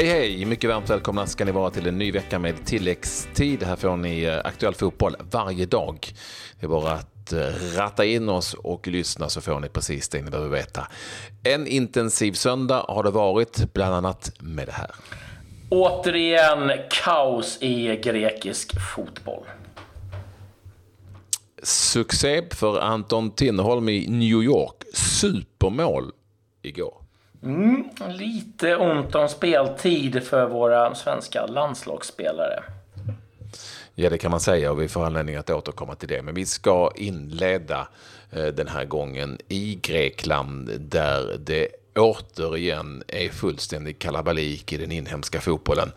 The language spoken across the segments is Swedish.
Hej hej! Mycket varmt välkomna ska ni vara till en ny vecka med tilläggstid. Här får ni eh, aktuell fotboll varje dag. Det är bara att eh, ratta in oss och lyssna så får ni precis det ni behöver veta. En intensiv söndag har det varit, bland annat med det här. Återigen kaos i grekisk fotboll. Succé för Anton Tinnerholm i New York. Supermål igår. Mm, lite ont om speltid för våra svenska landslagsspelare. Ja, det kan man säga och vi får anledning att återkomma till det. Men vi ska inleda eh, den här gången i Grekland där det återigen är fullständig kalabalik i den inhemska fotbollen.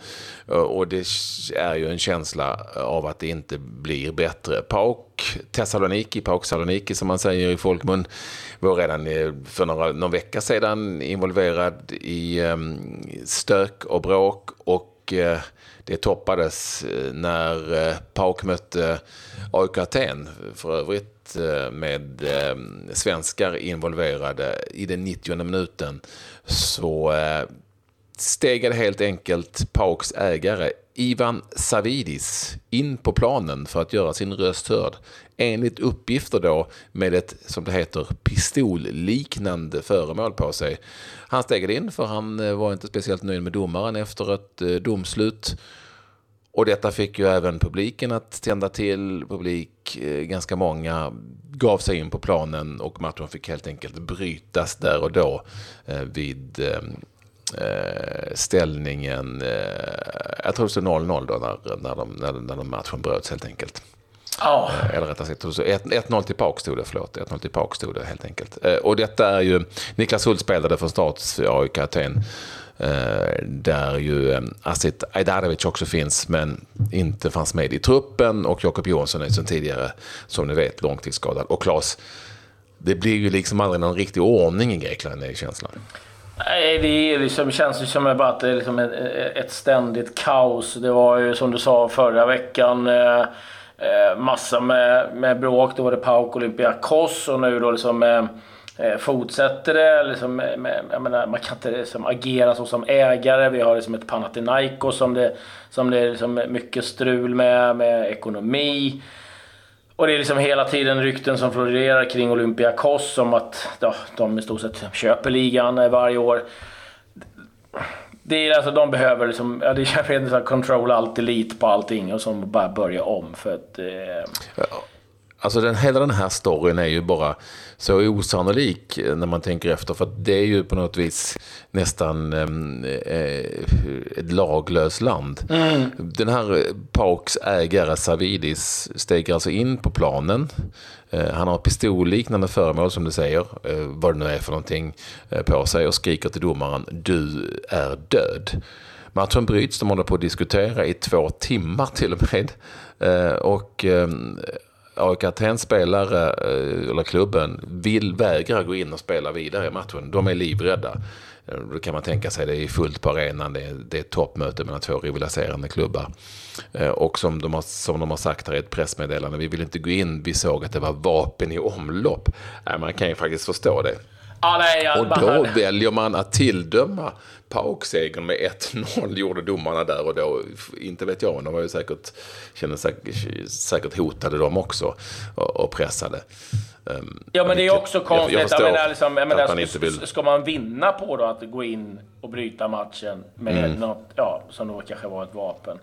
Eh, och det är ju en känsla av att det inte blir bättre. PAOK Thessaloniki, PAOK Saloniki som man säger i folkmun, var redan eh, för några, någon vecka sedan involverad i ehm, stök och bråk och eh, det toppades när PAOK mötte AIK Aten, för övrigt Eh, med eh, svenskar involverade i den 90 minuten så eh, stegade helt enkelt Pauks ägare Ivan Savidis in på planen för att göra sin röst hörd. Enligt uppgifter då med ett, som det heter, pistolliknande föremål på sig. Han stegade in för han var inte speciellt nöjd med domaren efter ett domslut. Och detta fick ju även publiken att tända till. Publik, eh, ganska många, gav sig in på planen och matchen fick helt enkelt brytas där och då eh, vid eh, ställningen, jag tror det stod 0-0 då när, när, de, när, när matchen bröts helt enkelt. Oh. Eller rättare sagt, 1-0 till PAOK stod det, förlåt. 1-0 till PAOK stod det helt enkelt. Och detta är ju, Niklas Hult spelade från start för AIK Aten. Eh, där ju eh, Asit Ajdarevic också finns men inte fanns med i truppen och Jakob Johansson är som tidigare, som ni vet, långtidsskadad. Och Claes, det blir ju liksom aldrig någon riktig ordning i Grekland, är känslan. Nej, det är liksom, känns ju som att det är liksom ett, ett ständigt kaos. Det var ju som du sa förra veckan eh, eh massa med, med bråk. Då var det PAOK Olympiakos och nu då liksom Eh, Eh, fortsätter det. Liksom, jag menar, man kan inte liksom, agera så som ägare. Vi har liksom ett Panathinaikos som det, som det är liksom mycket strul med, med ekonomi. Och det är liksom hela tiden rykten som florerar kring Olympiakos om att ja, de i stort sett köper ligan varje år. Det är alltså, de behöver liksom, ja, det är control allt, elit på allting och som bara börja om för att... Eh... Alltså den, hela den här storyn är ju bara så osannolik när man tänker efter. För det är ju på något vis nästan eh, ett laglöst land. Mm. Den här Pauks ägare Savidis steger alltså in på planen. Eh, han har pistolliknande föremål som du säger, eh, vad det nu är för någonting, eh, på sig och skriker till domaren du är död. Matchen bryts, de håller på att diskutera i två timmar till och med. Eh, och ehm, AIK Atens spelare, eh, eller klubben, vill vägra gå in och spela vidare i matchen. De är livrädda. Eh, då kan man tänka sig, det är fullt på arenan, det är, det är ett toppmöte mellan två rivaliserande klubbar. Eh, och som de, har, som de har sagt här i ett pressmeddelande, vi vill inte gå in, vi såg att det var vapen i omlopp. Man kan ju faktiskt förstå det. Ah, nej, och då väljer man att tilldöma PAOK-segern med 1-0 gjorde domarna där och då. Inte vet jag, men de var ju säkert, kände säkert, säkert hotade de också och, och pressade. Um, ja, men det är också konstigt. Jag, jag, jag menar, liksom, jag menar, man inte vill... Ska man vinna på då att gå in och bryta matchen med mm. något, ja, som då kanske var ett vapen?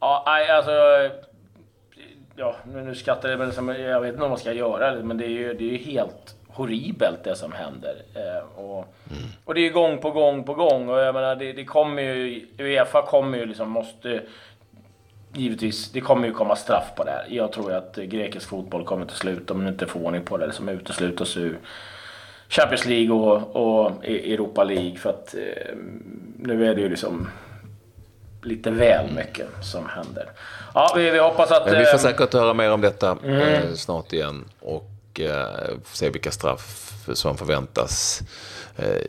Ja, alltså... Ja, nu, nu skrattar jag, men liksom, jag vet inte vad man ska göra, men det är ju, det är ju helt horribelt det som händer. Eh, och, mm. och det är gång på gång på gång. Och jag menar, det, det kommer ju... Uefa kommer ju liksom, måste... Givetvis, det kommer ju komma straff på det här. Jag tror att grekisk fotboll kommer till slut, om de inte får ordning på det, liksom uteslutas ur Champions League och, och Europa League. För att eh, nu är det ju liksom lite väl mycket som händer. Ja, vi, vi hoppas att... Men vi får eh, säkert höra mer om detta mm. eh, snart igen. Och och eh, se vilka straff som förväntas. Eh,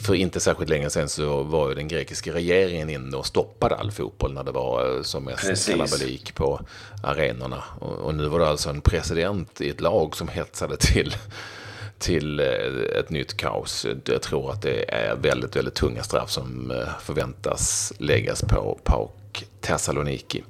för inte särskilt länge sedan så var ju den grekiska regeringen inne och stoppade all fotboll när det var eh, som mest kalabalik på arenorna. Och, nu var det alltså en president i ett lag som hetsade till till ett nytt kaos. Jag tror att det är väldigt, väldigt tunga straff som förväntas läggas på och Thessaloniki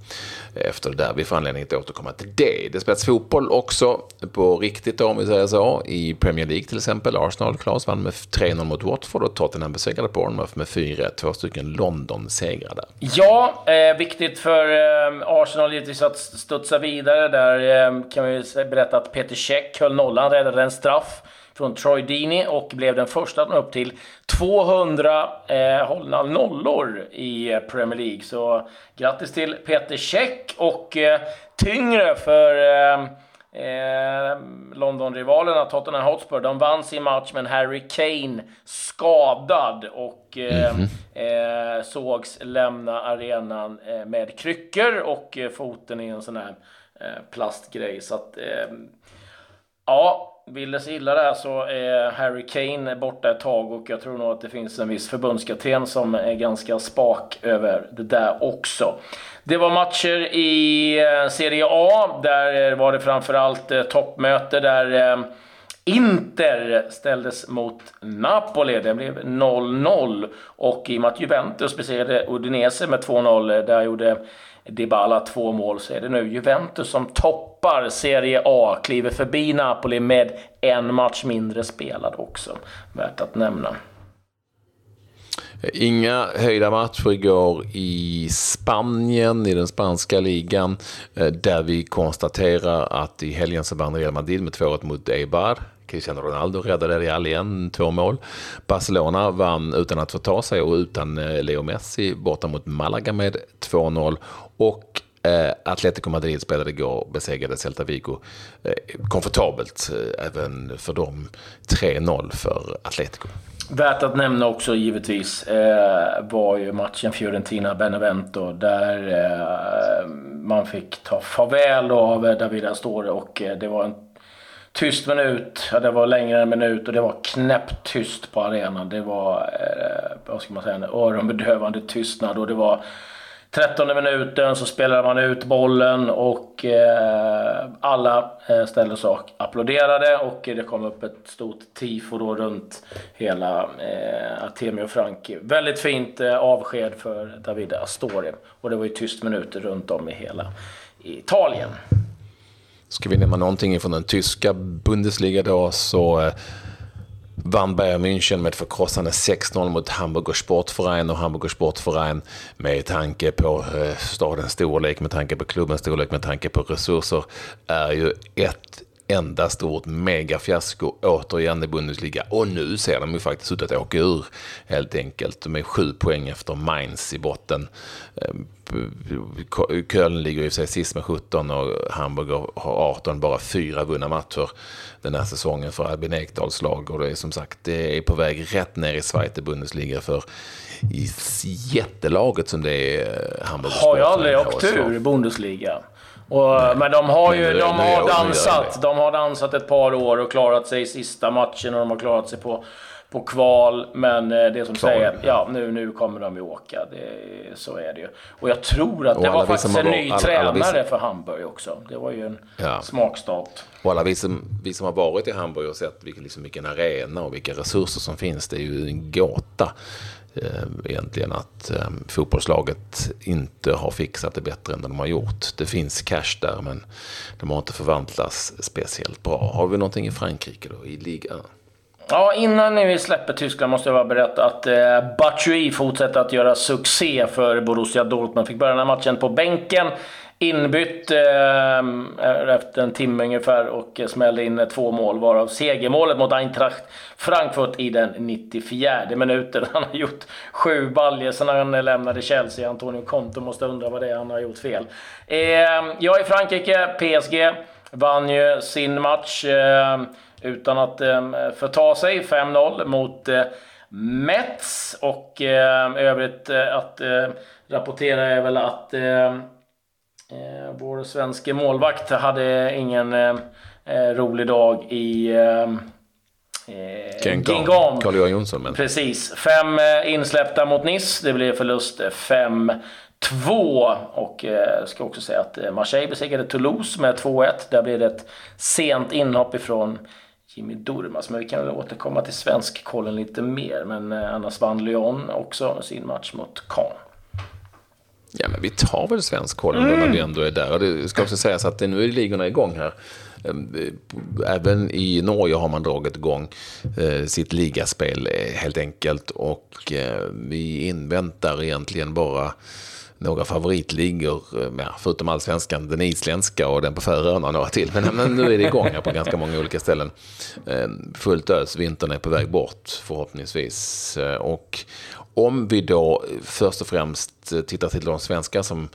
efter det där. Vi får anledning att återkomma till det. Det spelas fotboll också på riktigt om vi säger så. I Premier League till exempel. Arsenal, Klas, vann med 3-0 mot Watford och Tottenham besegrade Bournemouth med 4 Två stycken London-segrar där. Ja, eh, viktigt för eh, Arsenal givetvis att studsa vidare. Där eh, kan vi berätta att Peter Cech höll nollan, räddade en straff från Troy Deeney och blev den första att nå upp till 200 eh, hållna nollor i eh, Premier League. Så grattis till Peter Käck och eh, tyngre för eh, eh, London-rivalerna Tottenham Hotspur. De vann sin match men Harry Kane skadad och eh, mm -hmm. sågs lämna arenan med kryckor och foten i en sån här plastgrej. Så att, ja, vill det sig illa där så är Harry Kane borta ett tag och jag tror nog att det finns en viss förbundskapten som är ganska spak över det där också. Det var matcher i eh, Serie A. Där var det framförallt eh, toppmöte där eh, Inter ställdes mot Napoli. Det blev 0-0. Och i och med att Juventus besegrade Udinese med 2-0, där gjorde Dybala två mål så är det nu Juventus som toppar Serie A, kliver förbi Napoli med en match mindre spelad också. Värt att nämna. Inga höjda matcher igår i Spanien, i den spanska ligan, eh, där vi konstaterar att i helgen så vann Real Madrid med 2-1 mot Eibar. Cristiano Ronaldo räddade Real igen, två mål. Barcelona vann utan att få ta sig och utan eh, Leo Messi borta mot Malaga med 2-0. Och eh, Atletico Madrid spelade igår och besegrade Celta Vigo eh, komfortabelt, eh, även för dem 3-0 för Atletico. Värt att nämna också givetvis eh, var ju matchen Fiorentina-Benevento där eh, man fick ta farväl av David Astore och eh, det var en tyst minut. Ja, det var längre än en minut och det var knäpptyst på arenan. Det var, eh, vad ska man säga, en öronbedövande tystnad och det var 13 minuten så spelade man ut bollen och eh, alla eh, ställde sig och applåderade och det kom upp ett stort tifo då runt hela eh, Artemio Franki. Väldigt fint eh, avsked för David Astori och det var ju tyst minuter runt om i hela Italien. Ska vi nämna någonting från den tyska Bundesliga då så eh, vann Bayern München med ett förkrossande 6-0 mot Hamburger Sportverein. Och Hamburger Sportverein med tanke på eh, stadens storlek, med tanke på klubbens storlek, med tanke på resurser är ju ett enda stort megafiasko återigen i Bundesliga. Och nu ser de ju faktiskt ut att åka ur helt enkelt. De är sju poäng efter Mainz i botten. Eh, Köln ligger i sig sist med 17 och Hamburg har 18, bara fyra vunna matcher den här säsongen för Albin Ekdals lag. Och det är som sagt, det är på väg rätt ner i Zweite Bundesliga för i jättelaget som det är eh, Hamburg Har ju aldrig åkt ur Bundesliga. Och, men de har ju de har dansat. De har dansat ett par år och klarat sig i sista matchen och de har klarat sig på, på kval. Men eh, det som kval. säger ja nu, nu kommer de ju åka. Det, så är det ju. Och jag tror att det var faktiskt en ny alla, tränare alla som... för Hamburg också. Det var ju en ja. smakstart. Och alla vi som, vi som har varit i Hamburg och sett vilken, liksom, vilken arena och vilka resurser som finns. Det är ju en gåta Eh, egentligen att eh, fotbollslaget inte har fixat det bättre än de har gjort. Det finns cash där men de har inte förvandlats speciellt bra. Har vi någonting i Frankrike då, i ligan? Ja, innan vi släpper Tyskland måste jag bara berätta att eh, Batshuayi fortsätter att göra succé för Borussia Dortmund. Fick börja den här matchen på bänken inbytt eh, efter en timme ungefär och smällde in två mål, varav segermålet mot Eintracht Frankfurt i den 94 minuten. Han har gjort sju baljer sedan han lämnade Chelsea. Antonio Conte måste undra vad det är han har gjort fel. Eh, jag är i Frankrike, PSG vann ju sin match eh, utan att eh, förta sig. 5-0 mot eh, Metz och eh, övrigt eh, att eh, rapportera är väl att Eh, vår svenska målvakt hade ingen eh, eh rolig dag i eh, Gingam. Carl-Johan Jonsson. Men. Precis. Fem eh, insläppta mot Nice. Det blev förlust 5-2. Och eh, ska också säga att Marseille besegrade Toulouse med 2-1. Där blev det ett sent inhopp ifrån Jimmy Durmas. Men vi kan väl återkomma till svenskkollen lite mer. Men eh, annars vann Lyon också sin match mot Caen. Ja, men vi tar väl svenskkollen mm. när vi ändå är där. Och det ska också sägas att nu är ligorna igång här. Ehm, även i Norge har man dragit igång eh, sitt ligaspel eh, helt enkelt. Och vi inväntar egentligen bara några favoritligor, eh, ja, förutom allsvenskan, den isländska och den på Färöarna och några till. Men, men, nu är det igång här på ganska många olika ställen. Eh, fullt ös, vintern är på väg bort förhoppningsvis. Eh, och om vi då först och främst tittar till de svenskar som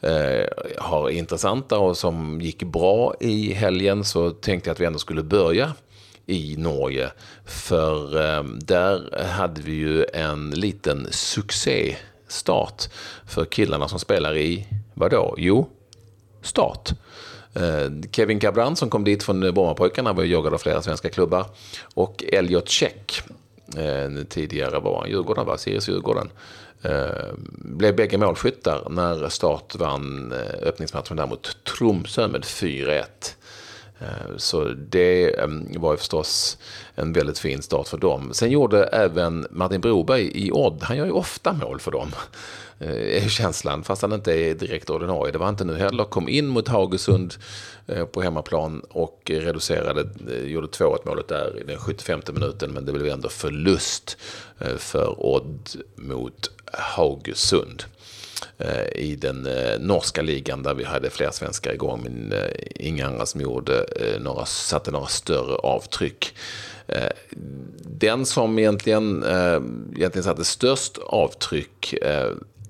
eh, har intressanta och som gick bra i helgen så tänkte jag att vi ändå skulle börja i Norge. För eh, där hade vi ju en liten succé start för killarna som spelar i, vadå? Jo, start. Eh, Kevin Cabran som kom dit från Brommapojkarna var jagad av flera svenska klubbar. Och Elliot Check, eh, tidigare var han Djurgården, va? Sirius Djurgården. Eh, blev bägge målskyttar när Start vann öppningsmatchen där mot Tromsö med 4-1. Eh, så det ehm, var ju förstås en väldigt fin start för dem. Sen gjorde även Martin Broberg i Odd, han gör ju ofta mål för dem, eh, är känslan, fast han inte är direkt ordinarie. Det var inte nu heller. Kom in mot Haugesund eh, på hemmaplan och reducerade, gjorde 2-1 målet där i den 75 minuten, men det blev ändå förlust för Odd mot Haugesund. Eh, i den eh, norska ligan där vi hade flera svenskar igång men eh, inga andra som gjorde några, satte några större avtryck. Den som egentligen, egentligen satte störst avtryck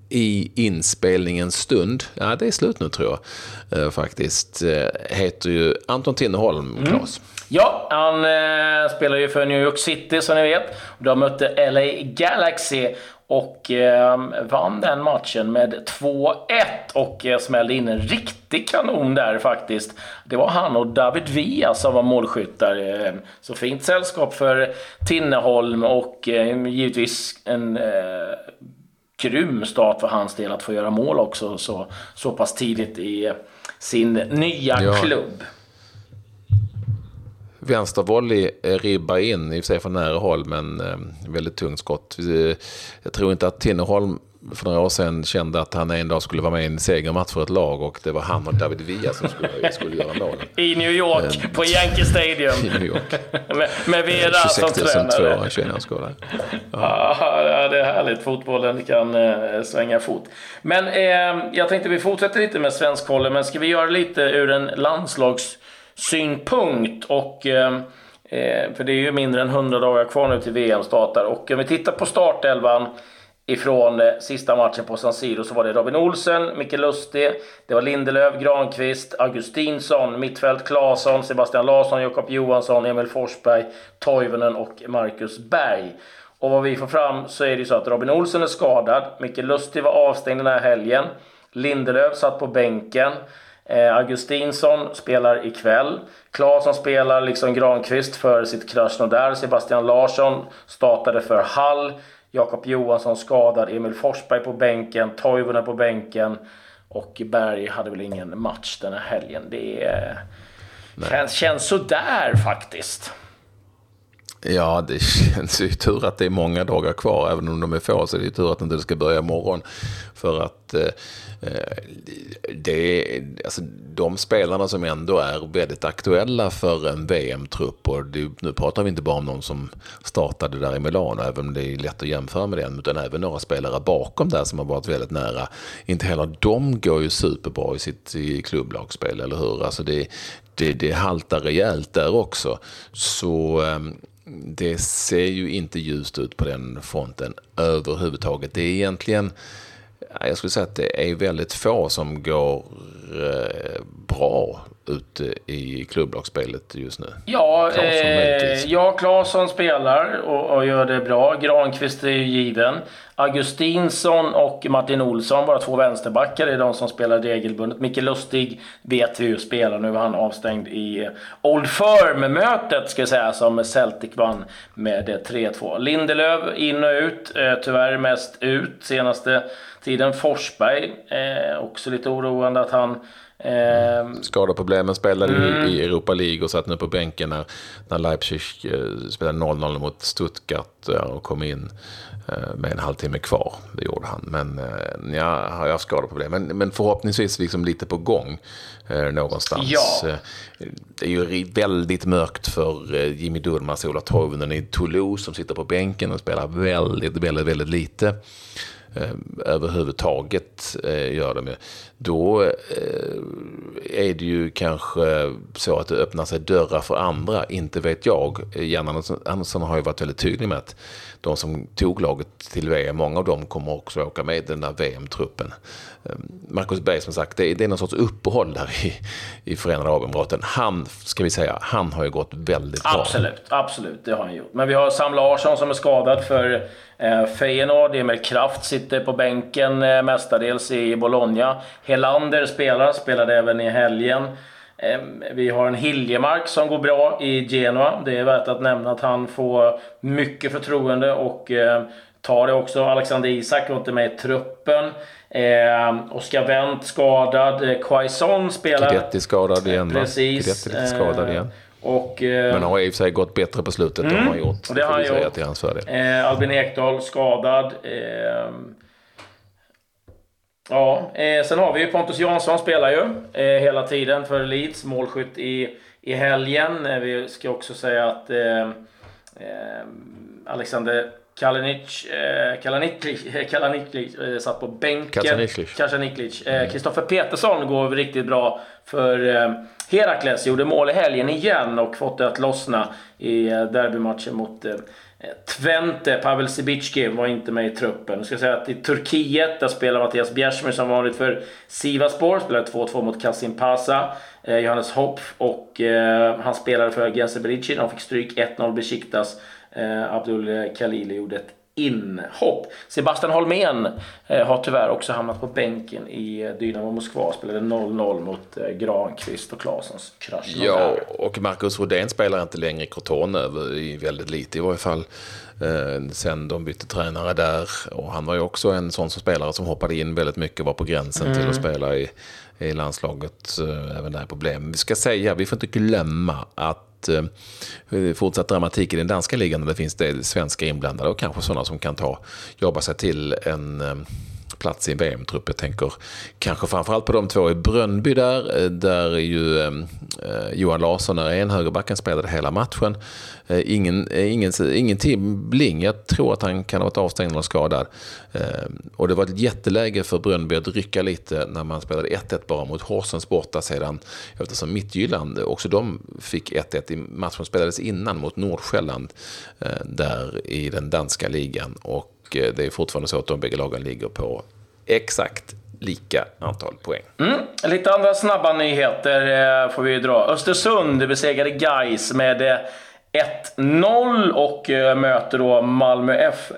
i inspelningens stund, ja det är slut nu tror jag faktiskt, heter ju Anton Tinneholm, Claes. Mm. Ja, han eh, spelar ju för New York City som ni vet. De mötte LA Galaxy och eh, vann den matchen med 2-1 och eh, smällde in en riktig kanon där faktiskt. Det var han och David Villa som var målskyttar. Eh, så fint sällskap för Tinneholm och eh, givetvis en eh, grym start för hans del att få göra mål också så, så pass tidigt i sin nya ja. klubb vänstervolley eh, ribbar in, i och för sig från nära håll, men eh, väldigt tungt skott. Jag tror inte att Tinnerholm för några år sedan kände att han en dag skulle vara med i en segermatch för ett lag och det var han och David Villa som skulle, skulle göra målen. I New York, um, på Yankee Stadium. I New York. med, med Vera som tränare. 26 221 ja. ja, det är härligt. Fotbollen kan eh, svänga fort. Men eh, jag tänkte vi fortsätter lite med svenskkollen, men ska vi göra lite ur en landslags synpunkt. Och, ehm, eh, för det är ju mindre än 100 dagar kvar nu till VM startar. Och om vi tittar på startelvan ifrån eh, sista matchen på San Siro så var det Robin Olsen, Micke Lustig, det var Lindelöf, Granqvist, Augustinsson, Mittfält, Claesson, Sebastian Larsson, Jakob Johansson, Emil Forsberg, Toivonen och Marcus Berg. Och vad vi får fram så är det ju så att Robin Olsen är skadad, Micke Lustig var avstängd den här helgen, Lindelöf satt på bänken, Eh, Augustinsson spelar ikväll. Claesson spelar liksom Granqvist för sitt Krasnodar. Sebastian Larsson startade för Hall. Jakob Johansson skadad. Emil Forsberg på bänken. Toivonen på bänken. Och Berg hade väl ingen match den här helgen. Det är, känns, känns sådär faktiskt. Ja, det känns ju tur att det är många dagar kvar. Även om de är få så är det tur att det inte ska börja imorgon. För att eh, eh det, alltså, de spelarna som ändå är väldigt aktuella för en VM-trupp. Och det, nu pratar vi inte bara om någon som startade där i Milano, även om det är lätt att jämföra med den. Utan även några spelare bakom där som har varit väldigt nära. Inte heller de går ju superbra i sitt i klubblagsspel, eller hur? Alltså det, det, det haltar rejält där också. Så Eh, det ser ju inte ljust ut på den fronten överhuvudtaget. Det är egentligen, jag skulle säga att det är väldigt få som går eh, ute i klubblagsspelet just nu? Ja, Claesson, eh, ja Claesson spelar och, och, gör det bra. Granqvist är ju given. Augustinsson och Martin Olsson, bara två vänsterbackar, är de som spelar regelbundet. Micke Lustig vet vi ju spelar. Nu var han avstängd i Old Firm-mötet, ska jag säga, som Celtic vann med 3-2. Lindelöf in och ut, eh, tyvärr mest ut senaste tiden. Forsberg, eh, också lite oroande att han Eh, Skadeproblemen spelade mm. i Europa League och satt nu på bänken när, när Leipzig eh, spelade 0-0 mot Stuttgart och kom in Eh, med en halvtimme kvar. Det gjorde han. Men eh, ja, har jag skadeproblem. Men, men förhoppningsvis liksom lite på gång eh, någonstans. Ja. Eh, det är ju väldigt mörkt för Jimmy Durmaz, Ola Toivonen i Toulouse som sitter på bänken och spelar väldigt, väldigt, väldigt lite. Eh, överhuvudtaget eh, gör de ju. Då eh, är det ju kanske så att det öppnar sig dörrar för andra, inte vet jag. Jan Andersson har ju varit väldigt tydlig med att de som tog laget till VM, många av dem kommer också åka med i den där VM-truppen. Marcus Berg som sagt, det är, det är någon sorts uppehåll där i, i Förenade Arabemiraten. Han, ska vi säga, han har ju gått väldigt bra. Absolut, absolut, det har han gjort. Men vi har Sam Larsson som är skadad för Feyenoord. Emil Kraft sitter på bänken eh, mestadels i Bologna. Helander spelar, spelade även i helgen. Eh, vi har en Hiljemark som går bra i Genoa. Det är värt att nämna att han får mycket förtroende och eh, tar det också. Alexander Isak var inte med i truppen. Eh, Oskar Wendt skadad. Eh, Quaison spelar... Guidetti skadad igen Precis. Guidetti skadad igen. Och, eh, Men har i och för sig gått bättre på slutet mm, än han gjort. Det har han gjort. Till hans. Eh, Albin Ekdal skadad. Eh, ja, eh, sen har vi ju Pontus Jansson spelar ju eh, hela tiden för Leeds. Målskytt i, i helgen. Eh, vi ska också säga att Alexander Kalinic, eh, Kalaniklic, Kalaniklic eh, satt på bänken. Kacaniklic. Kristoffer eh, Petersson går riktigt bra för Herakles. Gjorde mål i helgen igen och fått det att lossna i eh, derbymatchen mot eh, Twente. Pavel Sibicki var inte med i truppen. Jag ska säga att i Turkiet där spelar Mattias Bjärsmyr som vanligt för Sivaspor. Spelade 2-2 mot Kasim Pasa. Eh, Johannes Hopf och han spelade för Gense De fick stryk 1-0 Besiktas. Abdul Khalili gjorde ett inhopp. Sebastian Holmén eh, har tyvärr också hamnat på bänken i eh, Dynamo Moskva. Spelade 0-0 mot eh, Granqvist och Claessons krasch. Ja, och Marcus Rodén spelar inte längre i Crotone, i väldigt lite i varje fall. Eh, sen de bytte tränare där. Och han var ju också en sån som spelare som hoppade in väldigt mycket, var på gränsen mm. till att spela i, i landslaget. Även där problem. Vi ska säga, vi får inte glömma att Eh, fortsatt dramatik i den danska ligan. Där det finns det svenska inblandade och kanske sådana som kan ta, jobba sig till en eh, plats i en VM-trupp. Jag tänker kanske framförallt på de två i Brönnby där, eh, där ju ehm, eh, Johan Larsson är en, högerbacken spelade hela matchen. Eh, ingen, eh, ingen, ingen timbling. jag tror att han kan ha varit avstängd eller skadad. Eh, och det var ett jätteläge för Brönnby att rycka lite när man spelade 1-1 bara mot Horsens borta sedan, eftersom Mittjylland, eh, också de fick 1-1 i matchen som spelades innan mot Nordsjälland, eh, där i den danska ligan. Och det är fortfarande så att de bägge lagen ligger på exakt lika antal poäng. Mm. Lite andra snabba nyheter får vi dra. Östersund besegrade Gais med 1-0 och eh, möter då Malmö F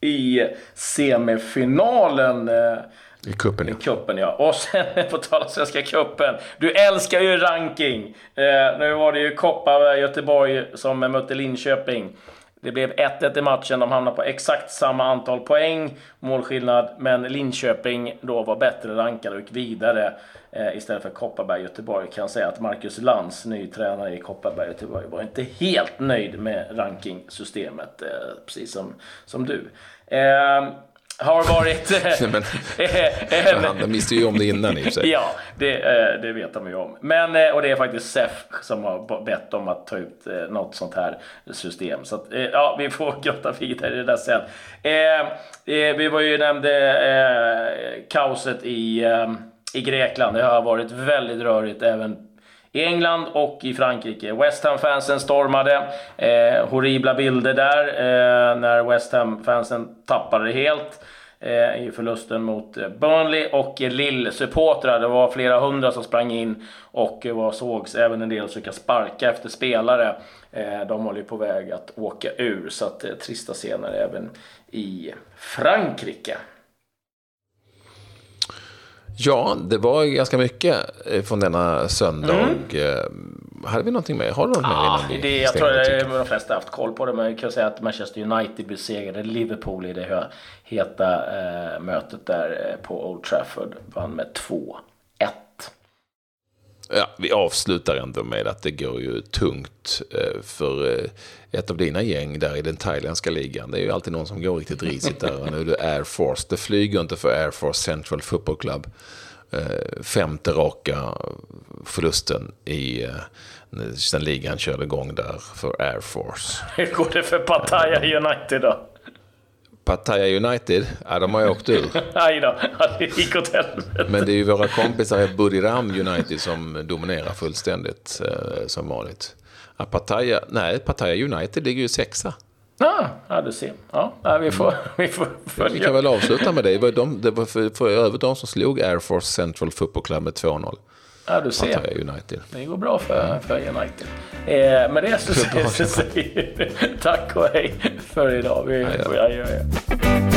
i semifinalen. Eh, I kuppen, ja. I kuppen, ja. Och sen på tal om Svenska cupen. Du älskar ju ranking. Eh, nu var det ju Kopparberg, Göteborg som mötte Linköping. Det blev 1-1 i matchen. De hamnade på exakt samma antal poäng, målskillnad, men Linköping då var bättre rankade och gick vidare eh, istället för Kopparberg Göteborg. Kan säga att Marcus Lantz, ny tränare i Kopparberg Göteborg, var inte helt nöjd med rankingsystemet, eh, precis som, som du. Eh, har varit... men, han visste ju om det innan i och för sig. Ja, det, eh, det vet de ju om. Men, eh, och det är faktiskt SEF som har bett om att ta ut eh, något sånt här system. Så att, ja, vi får grotta vidare i det där sen. Vi var ju nämnde kaoset i, i Grekland. Det har varit väldigt rörigt även i England och i Frankrike. West Ham-fansen stormade. Eh, horribla bilder där eh, när West Ham-fansen tappade det helt eh, i förlusten mot eh, Burnley och Lill-supportrar. Det var flera hundra som sprang in och eh, var, sågs även en del försöka sparka efter spelare. Eh, de håller ju på väg att åka ur så att eh, trista scener även i Frankrike. Ja, det var ganska mycket eh, från denna söndag. Mm. Eh, hade vi någonting med? Har du något med? Det, jag tror att de flesta haft koll på det, men jag kan säga att Manchester United besegrade Liverpool i det heta eh, mötet där eh, på Old Trafford. Vann med 2 Ja, vi avslutar ändå med att det går ju tungt eh, för eh, ett av dina gäng där i den thailändska ligan. Det är ju alltid någon som går riktigt risigt där. Och nu är det Air Force. Det flyger inte för Air Force Central Football Club. Eh, femte raka förlusten i sen ligan körde igång där för Air Force. Hur går det för Pattaya United då? Pattaya United, ja de har ju åkt ur. Aj då, det gick åt helvete. Men det är ju våra kompisar i Buriram United som dominerar fullständigt eh, som vanligt. Ja, Pattaya, nej, Pattaya United ligger ju sexa. Ah, ja, du ser. Ja, vi, får, vi får följa. Vi kan väl avsluta med det. Det var, de, det var för, för övrigt de som slog Air Force Central Football Club med 2-0. Ja, du ser. Pattaya United. Det går bra för, för United. Eh, med det så säger vi tack och hej för idag. Vi, ja, ja.